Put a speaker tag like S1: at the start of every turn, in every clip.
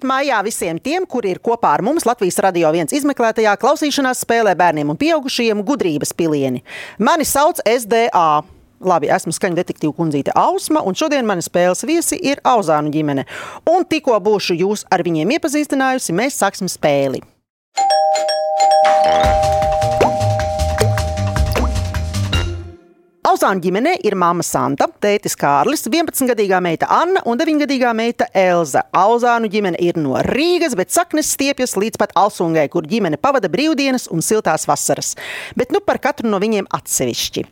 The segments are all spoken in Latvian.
S1: Labrīt, mājā visiem tiem, kuri ir kopā ar mums Latvijas radio viens izmeklētajā klausīšanās spēlē bērniem un pieaugušajiem gudrības pilieni. Mani sauc SDA. Labi, esmu skaņu detektīva kundzīte Ausma, un šodien manas spēles viesi ir Auzānu ģimene. Un tikko būšu jūs ar viņiem iepazīstinājusi, mēs sāksim spēli. Auzāna ģimenē ir māma Santa, tētis Kārlis, 11-gadīgā meita Anna un 9-gadīgā meita Elza. Auzānu ģimene ir no Rīgas, bet saknes stiepjas līdz pat Alsungai, kur ģimene pavada brīvdienas un siltās vasaras. Bet nu par katru no viņiem atsevišķi.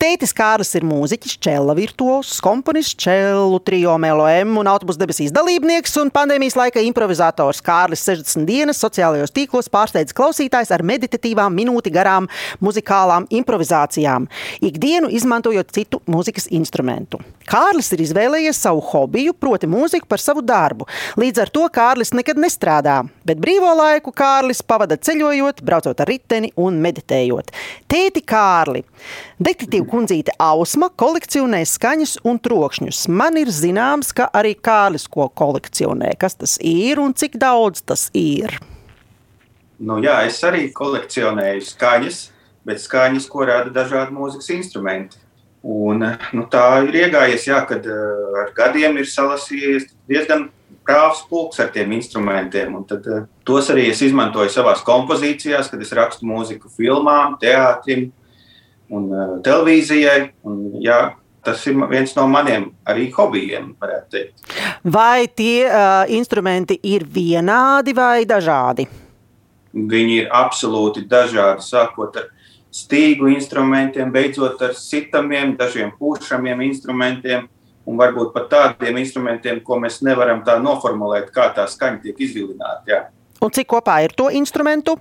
S1: Tētis Kārlis ir mūziķis, čela virtuos, komponists, čelu trio MLM un autobusu debesīs dalībnieks un pandēmijas laika improvizators Kārlis 60 dienas sociālajos tīklos pārsteidz klausītājs ar meditatīvām minūti garām muzikālām improvizācijām. Ikdienu izmantojot citu mūzikas instrumentu. Kārlis ir izvēlējies savu hobiju, proti, mūziku par savu darbu. Līdz ar to Kārlis nekad nestrādā, bet brīvo laiku Kārlis pavada ceļojot, braucot ar riteni un meditējot. Tēti Kārli! Detektīva kundzīte Ausma kolekcionē skaņas un trokšņus. Man ir zināms, ka arī Kārlis ko kolekcionē. Kas tas ir un cik daudz tas ir?
S2: Nu, jā, es arī kolekcionēju skaņas bet skaņas, ko rada dažādi mūzikas instrumenti. Un, nu, tā ir iegājies, jā, kad uh, ar gadiem ir salasījies diezgan prāvs pulks ar tiem instrumentiem. Un tad, uh, tos arī es izmantoju savā kompozīcijās, kad es rakstu mūziku filmām, teātrim un uh, televīzijai. Un, jā, tas ir viens no maniem arī hobijiem, varētu teikt.
S1: Vai tie uh, instrumenti ir vienādi vai dažādi?
S2: Viņi ir absolūti dažādi, sākot ar stīgu instrumentiem, beidzot ar sitamiem, dažiem pušamiem instrumentiem un varbūt pat tādiem instrumentiem, ko mēs nevaram tā noformulēt, kā tā skaņa tiek izvilināta.
S1: Un cik kopā ir to instrumentu?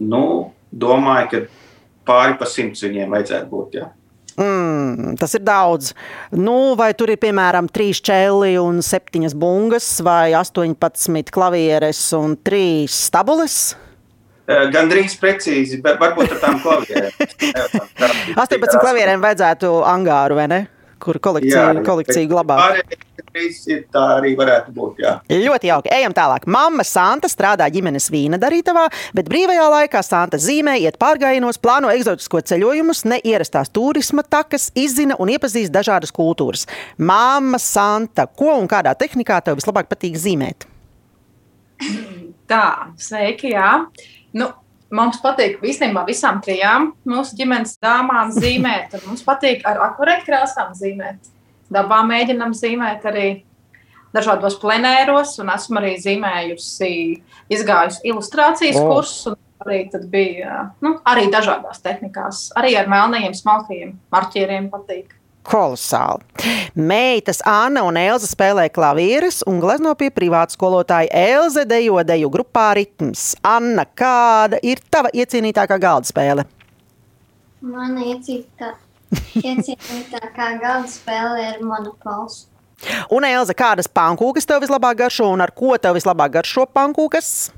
S2: Nu, domāju, ka pāri pa simts viņiem vajadzētu būt. Jā.
S1: Mm, tas ir daudz. Nu, vai tur ir piemēram trīs čēli un septiņas bungas, vai 18 klavieres un trīs stabules?
S2: Eh, Gan drīz precīzi, bet varbūt ar tām klavierēm.
S1: 18 klavierēm vajadzētu angāru, vai ne? Kur kolekcija, jā, kolekcija glabā.
S2: Tā arī varētu būt. Jā.
S1: Ļoti jauki. Ejam tālāk. Mama Santa strādā ģimenes vīna darītavā, bet brīvajā laikā Santa zīmē, iet pārgājienos, plāno eksotisko ceļojumus, neierastās turisma takas, izzina un iepazīst dažādas kultūras. Mama Santa, ko un kādā tehnikā tev vislabāk patīk zīmēt?
S3: Tā, sveiki, jā. Nu, mums patīk īstenībā visām trijām mūsu ģimenes dāmām zīmēt. Mums patīk ar akvarēļkrāsām zīmēt. Dabā mēģinam zīmēt arī dažādos plenēros, un esmu arī zīmējusi, izgājusi ilustrācijas oh. kursus. Arī bija nu, arī dažādās tehnikās, arī ar melniem, smalkajiem marķieriem patīk
S1: kolosāli. Meitas Anna un Elza spēlē klavieres un glezno pie privāta skolotāja Elze dejo deju grupā ritms. Anna, kāda ir tava iecienītākā galda spēle?
S4: Mana iecienītā, iecienītākā galda spēle ir monopols.
S1: Un Elza, kādas pankūkas tev vislabāk garšo un ar ko tev vislabāk garšo pankūkas?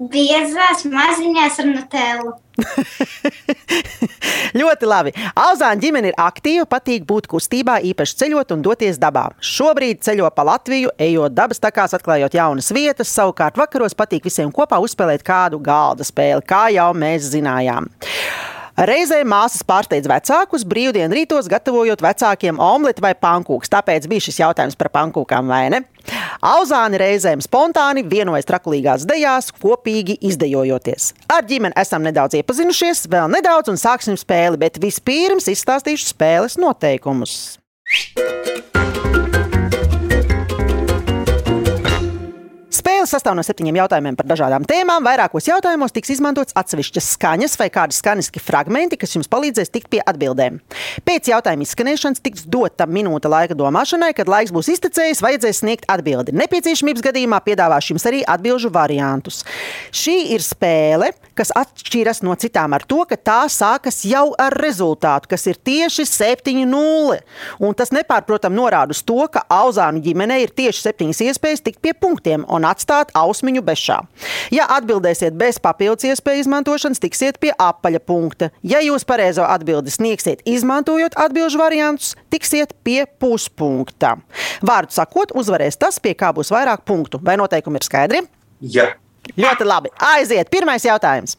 S4: Biezās maziņās ar nutēlu.
S1: Ļoti labi. Alzāna ģimene ir aktīva, patīk būt kustībā, īpaši ceļot un doties dabā. Šobrīd ceļo pa Latviju, ejot dabas takās, atklājot jaunas vietas. Savukārt vakaros patīk visiem kopā uzspēlēt kādu galda spēli, kā jau mēs zinājām. Reizē māsas pārsteidz vecākus brīvdienu rītos, gatavojot vecākiem omleti vai pankūks. Tāpēc bija šis jautājums par pankūkām, vai ne? Auzāni reizēm spontāni vienojas trakulīgās dejās, kopīgi izdejojoties. Ar ģimeni esam nedaudz iepazinušies, vēl nedaudz un sāksim spēli, bet vispirms izstāstīšu spēles noteikumus. Spēle sastāv no septiņiem jautājumiem par dažādām tēmām. Vairākos jautājumos tiks izmantots atsevišķas skaņas vai kādi skaņiski fragmenti, kas jums palīdzēs tikt pie atbildēm. Pēc jautājuma izskanēšanas tiks dota minūte laika domāšanai, kad laiks būs iztecējis, vajadzēs sniegt atbildi. Nepieciešamības gadījumā piedāvāšu jums arī atbildžu variantus. Šī ir spēle kas atšķiras no citām ar to, ka tā sākas jau ar rezultātu, kas ir tieši 7-0. Un tas nepārprotam norāda uz to, ka Auzānu ģimenei ir tieši septiņas iespējas tikt pie punktiem un atstāt ausmiņu bešā. Ja atbildēsiet bez papildus iespēju izmantošanas, tiksiet pie apaļa punkta. Ja jūs pareizo atbildi sniegsiet, izmantojot atbildžu variantus, tiksiet pie puspunkta. Vārdu sakot, uzvarēs tas, pie kā būs vairāk punktu. Vai noteikumi ir skaidri?
S2: Jā,
S1: Ļoti labi. Aiziet, pirmais jautājums.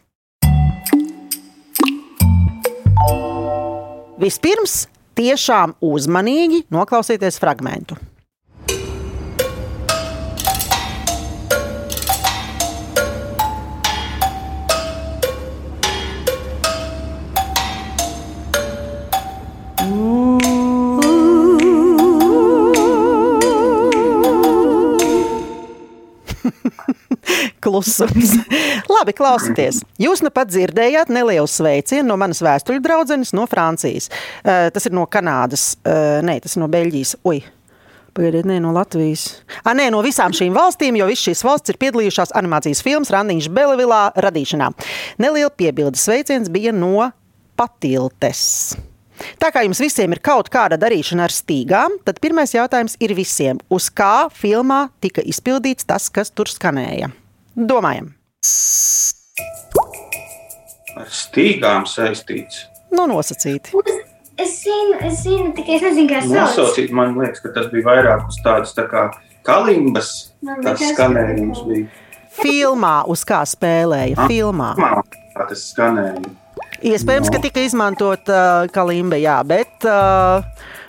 S1: Vispirms, tiešām uzmanīgi noklausieties fragment. Klusums. Labi, klausieties. Jūs nu pat dzirdējāt nelielu sveicienu no manas vēstuļu draudzenes no Francijas. Uh, tas ir no Kanādas, uh, nē, tas ir no Beļģijas. Ui. Pagaidiet, nē, no Latvijas. Ah, nē, no visām šīm valstīm, jo visas šīs valsts ir piedalījušās animācijas filmas Randiņš Belevilā radīšanā. Neliela piebildes sveiciens bija no Patiltes. Tā kā jums visiem ir kaut kāda darīšana ar stīgām, tad pirmais jautājums ir visiem. Uz kā filmā tika izpildīts tas, kas tur skanēja? Domājam,
S2: ar stīgām saistīts.
S1: nu nosacīti.
S4: Es zinu, es zinu, tikai es nezinu, kā sauc.
S2: Nosaucīt, man liekas, ka tas bija vairāk uz tādas tā kā kalimbas. Tas skanējums
S4: ka-
S2: bija.
S1: Filmā, uz kā spēlēja filmā.
S2: Kā tas skanēja.
S1: Iespējams, ka tika izmantot uh, kalimba, jā, bet uh,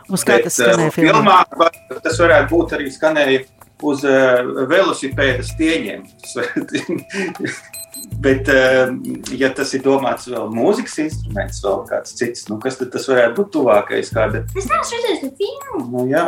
S1: uz kā
S2: Bet,
S1: tas skanēja
S2: eh,
S1: filmā?
S2: filmā tas varētu būt arī skanēja uz uh, velosipēda stieņiem. Bet, uh, ja tas ir domāts vēl mūzikas instruments, vēl kāds cits, nu, kas tad tas varētu būt tuvākais? Kāda,
S4: Es neesmu redzējis filmu.
S2: nu, jā,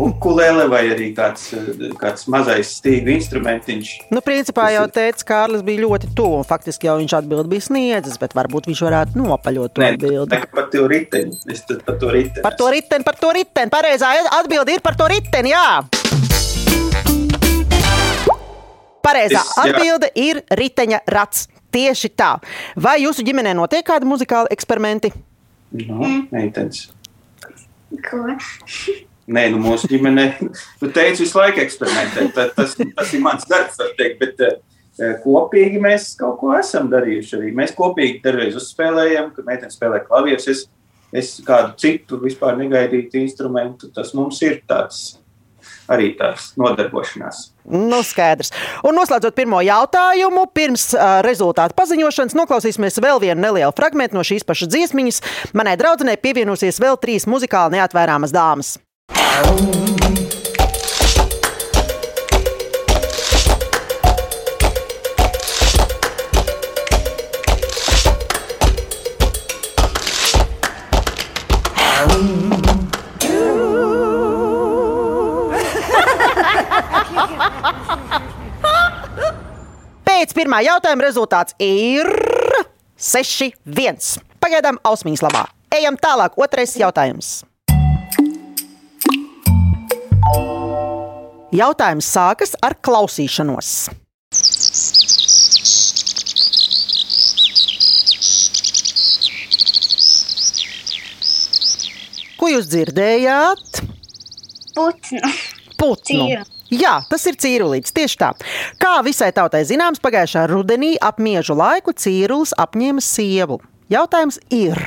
S2: ukulele vai arī kāds, eh, kāds mazais stīgu instrumentiņš.
S1: Nu, principā jau teica, ka Kārlis bija ļoti tuvu. un Faktiski jau viņš atbild bija sniedzis, bet varbūt viņš varētu nopaļot to
S2: Nē,
S1: atbildi.
S2: kā par to riteni. Es tad par to riteni.
S1: Par to riteni, par to riteni. Pareizā atbilde ir par to riteni, jā. Pareizā atbilde ir riteņa rats. Tieši tā. Vai jūsu ģimenē notiek kādi muzikāli eksperimenti?
S2: Nu, meitenes.
S4: Ko?
S2: Nē, nu mūsu ģimenē, tu teici, visu laiku eksperimentēt. Ta- Tas, tas ir mans darbs, var teikt, bet eh, kopīgi mēs kaut ko esam darījuši. Arī. Mēs kopīgi dažreiz uzspēlējam, kad meitene spēlē klavierus. Es, es kādu citu vispār negaidītu instrumentu. Tas mums ir tāds arī tāds nodarbošanās.
S1: Nu, skaidrs. Un noslēdzot pirmo jautājumu, pirms uh, rezultātu paziņošanas, noklausīsimies vēl vienu nelielu fragment no šīs pašas dziesmiņas. Manai draudzenei pievienosies vēl trīs muzikāli neatvērāmas dāmas. Pēc pirmā jautājuma rezultāts ir 6-1. Pagaidām ausmiņas labā. Ejam tālāk, otrais jautājums. Jautājums sākas ar klausīšanos. Ko jūs dzirdējāt?
S4: Putnu.
S1: Putnu.
S4: Cīru.
S1: Jā, tas ir cīrulīts. Tieši tā. Kā visai tautai zināms, pagājušā rudenī ap miežu laiku cīrulis apņēma sievu. Jautājums ir,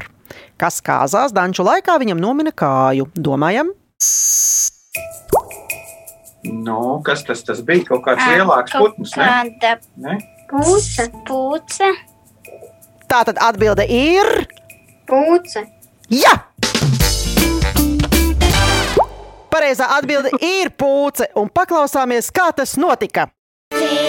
S1: kas kāzās danču laikā viņam nomina kāju? Domājam,
S2: Nu, kas tas, tas bija? Kaut kāds lielāks putns, ne?
S4: Kāda
S2: ne?
S4: pūce. Pūce.
S1: tā tad atbilde ir
S4: Pūce.
S1: jā! Pareizā atbilde ir pūce, un paklausāmies, kā tas notika.
S4: Cīrulis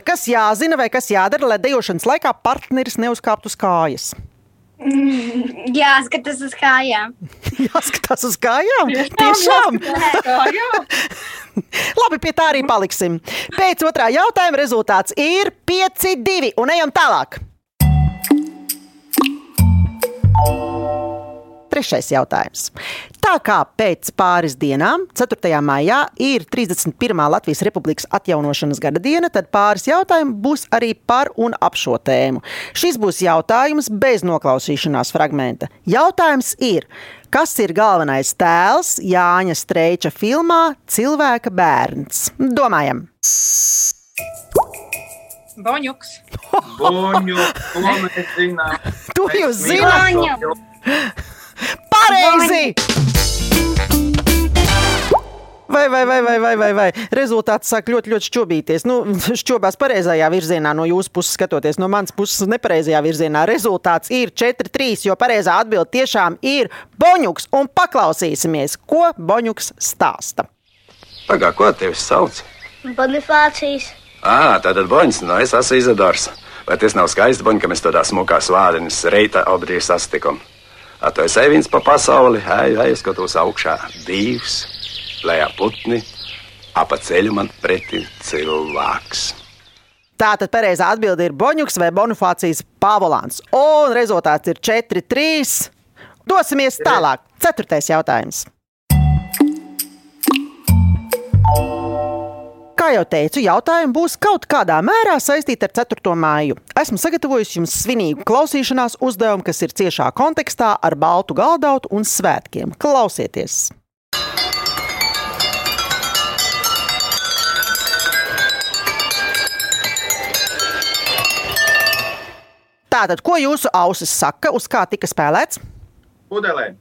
S1: Elza, kas jāzina vai kas jādara, lai dejošanas laikā partneris neuzkāptu uz kājas?
S5: Jāskatās uz kājām.
S1: Jāskatās uz kājām. Tiešām. Labi, pie tā arī paliksim. Pēc otrā jautājuma rezultāts ir 5-2 un ejam tālāk. Trešais jautājums. Tā kā pēc pāris dienām, 4. maijā, ir 31. Latvijas Republikas atjaunošanas gada diena, tad pāris jautājumu būs arī par un ap šo tēmu. Šis būs jautājums bez noklausīšanās fragmenta. Jautājums ir, kas ir galvenais tēls Jāņa Streiča filmā Cilvēka bērns? Domājam!
S3: Boņuks.
S2: Boņu, ko mēs zinām?
S1: To jūs zināt? Pareizi! Vai, vai, vai, vai, vai, vai, vai. Rezultāts sāk ļoti, ļoti šķobīties. Nu, šķobās pareizajā virzienā, no jūsu puses skatoties, no manas puses nepareizajā virzienā. Rezultāts ir 4-3, jo pareizā atbilde tiešām ir Boņuks. Un paklausīsimies, ko Boņuks stāsta.
S6: Pagā, ko tevi sauc?
S5: Bonifācijas.
S6: Ā, tātad Boņs, no es esmu Izadors. Vai tas nav skaisti, Boņ, ka mēs tādā smukā svādiņas reita obrī sastikom? Eju viens pa pasauli, ej, ej, skatos augšā divs, lejā putni, apa ceļu man pretī cilvēks.
S1: Tātad pareizā atbilde ir Boņuks vai Bonifācijas Pāvolāns. Un rezultāts ir 4-3. Dosimies tālāk. Ceturtais jautājums. Kā jau teicu, jautājumi būs kaut kādā mērā saistīti ar 4. māju. Esmu sagatavojis jums svinīgu klausīšanās uzdevumu, kas ir ciešā kontekstā ar baltu galdautu un svētkiem. Klausieties! Tātad, ko jūsu ausis saka, uz kā tika spēlēts?
S2: pudelē.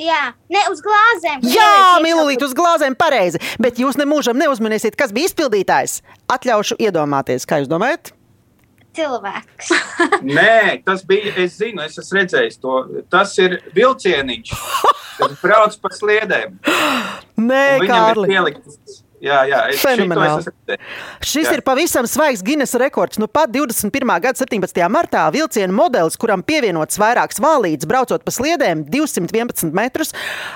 S5: Jā, ne uz glāzēm.
S1: Jā, mīlīt, uz glāzēm pareizi. Bet jūs nemūžam neuzminēsiet, kas bija izpildītājs. Atļaušu iedomāties, kā jūs domājat?
S5: Cilvēks.
S2: Nē, tas bija. Es zinu, es esmu redzējis to. Tas ir vilcieniņš, kas brauc pa sliedēm.
S1: Nē,
S2: Un Viņam ir
S1: Kārli.
S2: Jā, jā, es
S1: Fenomenāli.
S2: redzējis.
S1: Šis
S2: Jā.
S1: ir pavisam svaigs Guinness rekords. Nu, pat 21. gada 17. martā vilciena modelis, kuram pievienots vairāks vālīts, braucot pa sliedēm 211 metrus,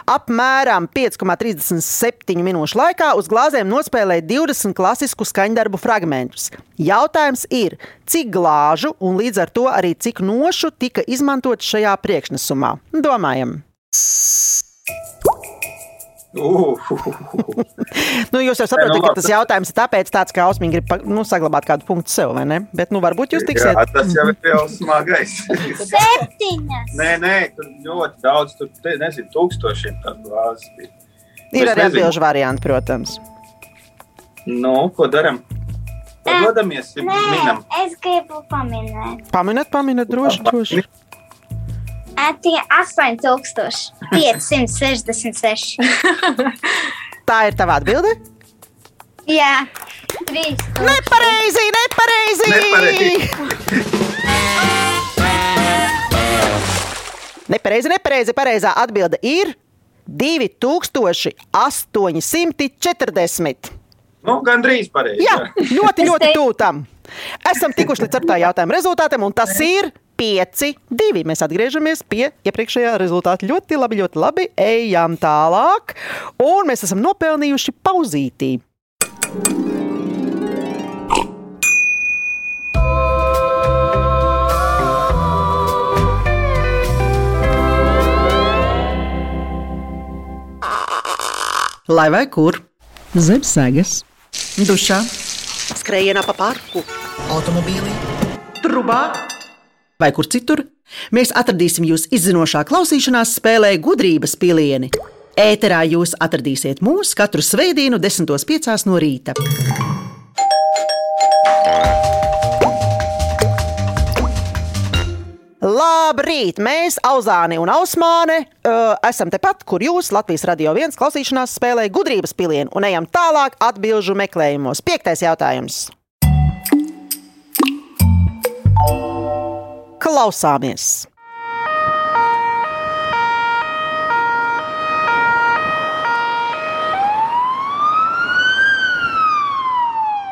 S1: apmēram 5,37 minūšu laikā uz glāzēm nospēlēja 20 klasisku skaņdarbu fragmentus. Jautājums ir, cik glāžu un līdz ar to arī cik nošu tika izmantot šajā priekšnesumā? Domājam! Nu, jūs jau saprotat,
S2: nu,
S1: ka
S2: labi.
S1: tas jautājums ir tāpēc, tāds, ka Ausmīgi grib nu, saglabāt kādu punktu sev, vai ne? Bet nu, varbūt jūs tiksiet.
S2: Jā, tas jau ir jau smagais.
S5: Septiņas.
S2: nē, nē, tur ļoti daudz, tur te, nezinu, tūkstošiem tādu glāzes bija.
S1: Ir
S2: es
S1: arī
S2: nezinu.
S1: atbildžu varianti, protams.
S2: Nu, ko darām? Padodamies, minam.
S5: es gribu paminēt.
S1: Pamanāt, pamanāt, droši, droši.
S5: Tie 8566.
S1: Tā ir tava atbilde?
S5: Jā, trīs.
S1: Nepareizi, nepareizi!
S2: Nepareizi.
S1: Nepareizi, nepareizi. Pareizā atbilde ir 2840.
S2: Nu, gandrīz pareizi.
S1: Jā, ļoti, ļoti
S5: teicu-
S1: tūtam. Esam tikuši līdz ceturtā jautājuma rezultātam, un tas ir 5, 2. Mēs atgriežamies pie iepriekšējā rezultāta. Ļoti labi, ļoti labi. Ejam tālāk, un mēs esam nopelnījuši pauzītī. Lai vai kur? Zem sēgas, dušā, skrējienā pa parku, automobīlī, trubā vai kur citur. Mēs atradīsim jūs izzinošā klausīšanās spēlē gudrības pilieni. Ēterā jūs atradīsiet mūs katru svētdienu, 10.5. no rīta. Labrīt! Mēs, Auzāni un Ausmāne, uh, esam tepat, kur jūs Latvijas radio viens klausīšanās spēlē gudrības pilienu un ejam tālāk atbilžu meklējumos. Piektais jautājums. Klausāmies!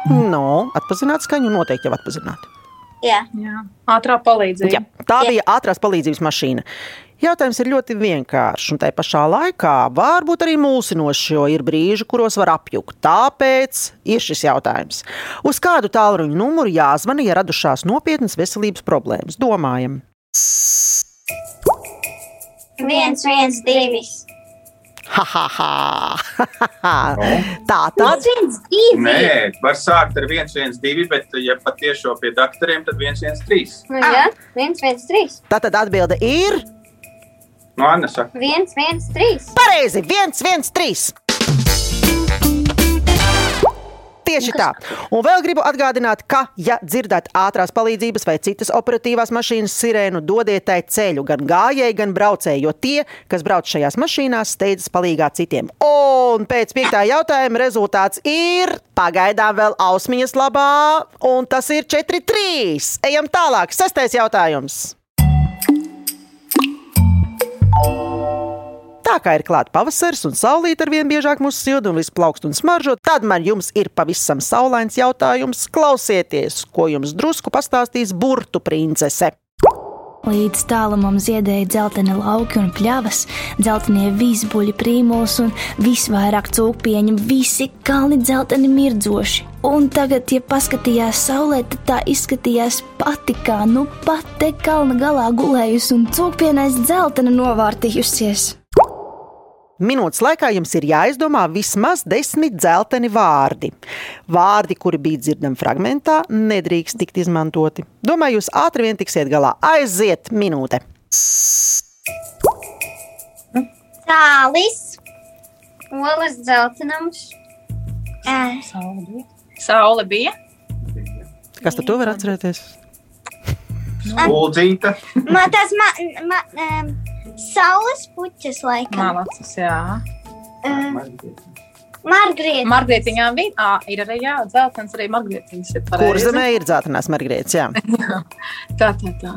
S1: Nu, atpazināt skaņu, noteikti jau atpazināt.
S5: Jā.
S3: Jā. Ātrā palīdzība.
S1: Jā, tā bija ātrās palīdzības mašīna. Jautājums ir ļoti vienkāršs, un tā pašā laikā varbūt arī mulsinošs, jo ir brīži, kuros var apjukt. Tāpēc ir šis jautājums. Uz kādu tālruņa numuru jāzvana, ja radušās nopietnas veselības problēmas? Domājam,
S5: Viens, viens, divi.
S1: ha, ha, ha. tā tad
S5: Viens, divi.
S2: Nē, var sākt ar 1, 1, 2, bet, ja patiešām pie doktoriem, tad 1, 1, 3.
S5: Nu, jā, viens, viens, trīs.
S1: Tātad atbilde ir
S2: No Anna saka,
S5: Viens, viens, trīs.
S1: pareizi. 1, 1, 3. Tieši tā. Un vēl gribu atgādināt, ka, ja dzirdat ātrās palīdzības vai citas operatīvās mašīnas sirēnu, dodiet tai ceļu gan gājēji, gan braucēji, jo tie, kas brauc šajās mašīnās, steidzas palīgā citiem. Un pēc piektā jautājuma rezultāts ir pagaidām vēl ausmiņas labā, un tas ir 4-3. Ejam tālāk. Sestais jautājums. Tā kā ir klāta pavasaris un saulīt ar vien biežāk mūsu sildu un visu plaukst un smaržo, tad man jums ir pavisam saulains jautājums. Klausieties, ko jums drusku pastāstīs burtu princese.
S7: Līdz tālumam ziedēja dzelteni lauki un pļavas, dzeltenie vīzbuļi prīmos un visvairāk cūkpieņu, visi kalni dzelteni mirdzoši. Un tagad, ja paskatījās saulē, tad tā izskatījās pati kā nu pat te kalna galā gulējusi un cūkpienais dzelteni novārtījusies.
S1: Minūtes laikā jums ir jāizdomā vismaz desmit dzelteni vārdi. Vārdi, kuri bija dzirdami fragmentā, nedrīkst tikt izmantoti. Domāju, jūs ātri vien tiksiet galā. Aiziet minūte!
S5: Cālis. Olas dzeltenums.
S3: Saule bija.
S1: Kas tad to var atcerēties?
S2: Uldzīta.
S5: Man tas ma, ma, um, saules puķis laikam.
S3: Malacis, jā.
S5: Um, Margarita.
S3: Margrietiņā bija. Ā, ir arī jā, dzeltens arī margrietiņas ir pareizi.
S1: Kur zemē ir dzeltenās margarītes? Jā.
S3: Tā, tā, tā.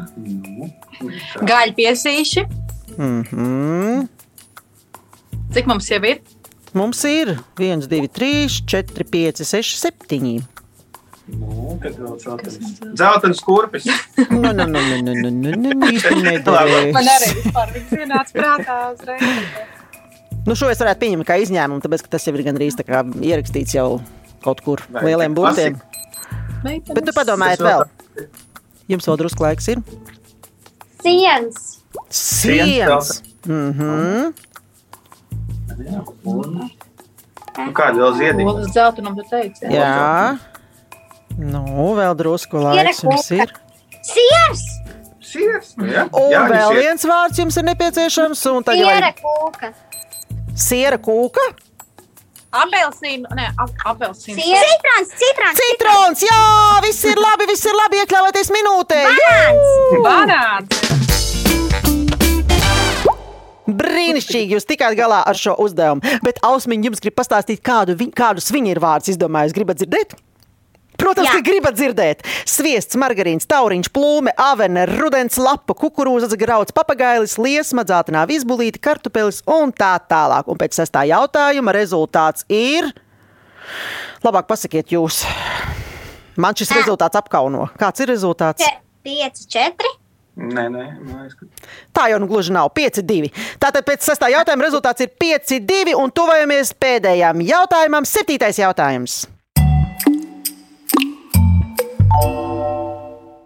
S3: Gaļa piesīši.
S1: Mm -hmm.
S3: Cik mums jau ir?
S1: Mums ir 1, 2, 3, 4, 5, 6, 7.
S2: Nu, tad vēl dzeltenis. Dzeltenis kurpes.
S1: Nu nu, nu, nu, nu, nu, nu, nu, nu, nu, īsti
S3: nedarīju.
S1: Man
S3: arī vispār vienāds prātā uzreiz.
S1: Nu, šo es varētu pieņemt kā izņēmumu, tāpēc, ka tas jau ir gandrīz tā kā ierakstīts jau kaut kur
S2: Vai,
S1: lieliem burtiem. Meitenes. Bet tu padomājiet
S2: vēl.
S1: Jums vēl drusku laiks ir?
S5: Sienas.
S1: Sienas. Mhm.
S2: Un... Un kāda vēl ziedīga?
S3: Olas dzeltenam tu teici. Jā.
S1: jā. Nu, vēl drusku laiks jums ir.
S5: Siers.
S2: Siers. nu jā.
S1: Un
S2: Jā,
S1: vēl
S2: siers.
S1: viens vārds jums ir nepieciešams. Un tagad
S5: Siera
S1: vai
S5: kūka.
S1: siera kūka.
S3: Apelsīnu, nē, ap, apelsīnu.
S5: Siera. Citrons, citrons.
S1: Citrons, jā, viss ir labi, viss ir labi. Iekļāvieties minūtē.
S3: Banāns.
S1: Brīnišķīgi, jūs tikāt galā ar šo uzdevumu. Bet Ausmiņa jums grib pastāstīt, kādu viņ, kādus viņa ir vārdus izdomājis. Gribat dzirdēt? Protams,
S5: Jā.
S1: ka gribat dzirdēt. Sviests, margarīns, tauriņš, plūme, avene, rudens, lapa, kukurūzas, grauds, papagailis, liesma, dzeltenā izbulīte, kartupelis un tā tālāk. Un pēc sestā jautājuma rezultāts ir. Labāk pasakiet jūs. Man šis rezultāts apkauno. Kāds ir rezultāts?
S5: Če- Pieci, četri.
S2: Nē, nē,
S1: Tā jau nu gluži nav 5-2. Tātad pēc sastā jautājuma rezultāts ir 5-2 un tuvojamies pēdējām jautājumam. Septītais jautājums.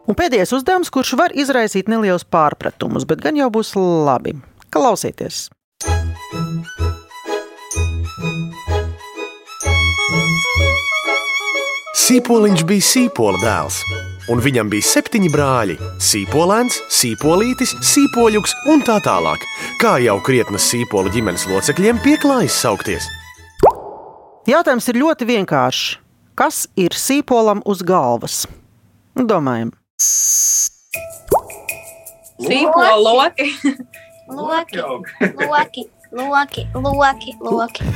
S1: Un pēdējais uzdevums, kurš var izraisīt nelielus pārpratumus, bet gan jau būs labi. Klausieties!
S8: Sīpoliņš bija sīpola dēls, un viņam bija septiņi brāļi - sīpolēns, sīpolītis, sīpoļuks un tā tālāk. Kā jau krietnas sīpolu ģimenes locekļiem pieklājas saukties?
S1: Jautājums ir ļoti vienkāršs. Kas ir sīpolam uz galvas? Domājam,
S3: Sīpola loki.
S5: Loki, loki, loki, loki, loki.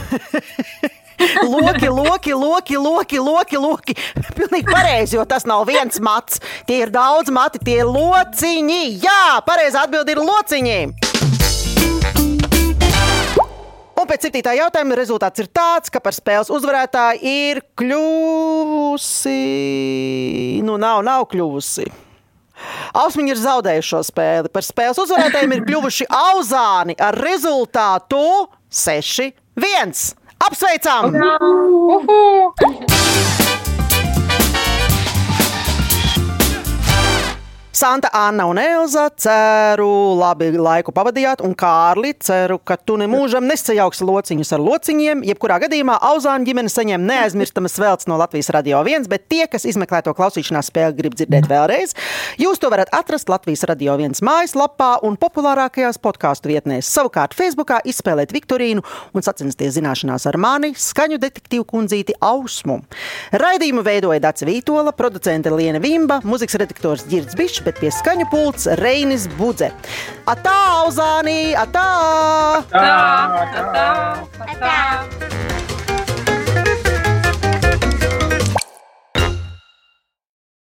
S1: Loki, loki, loki, loki, loki, loki. Pilnīgi pareizi, jo tas nav viens mats. Tie ir daudz mati, tie ir lociņi. Jā, pareizā atbilde ir lociņi. Un pēc septītā jautājuma rezultāts ir tāds, ka par spēles uzvarētāju ir kļuvusi. Nu, nav, nav kļuvusi. Ausmiņi ir zaudējuši šo spēli. Par spēles uzvarētājiem ir kļuvuši Auzāni ar rezultātu 6-1. Apsveicam!
S3: Uhu!
S1: Santa, Anna un Elza, ceru, labi laiku pavadījāt, un Kārli, ceru, ka tu nemūžam nesajauksi lociņus ar lociņiem. Jebkurā gadījumā Auzāna ģimene saņem neaizmirstamas veltes no Latvijas Radio 1, bet tie, kas izmeklē to klausīšanās spēli, grib dzirdēt vēlreiz, jūs to varat atrast Latvijas Radio 1 mājaslapā un populārākajās podkāstu vietnēs. Savukārt Facebookā izspēlēt Viktorīnu un sacensties zināšanās ar mani, skaņu detektīvu kundzīti Ausmu. Raidījumu veidoja Dāca Vītola, producente Liena Vimba, mūzikas redaktors Girds Bišs, bet pie skaņu pults Reinis Budze. Atā, Auzānī! Atā!
S3: Tā, tā, tā, tā.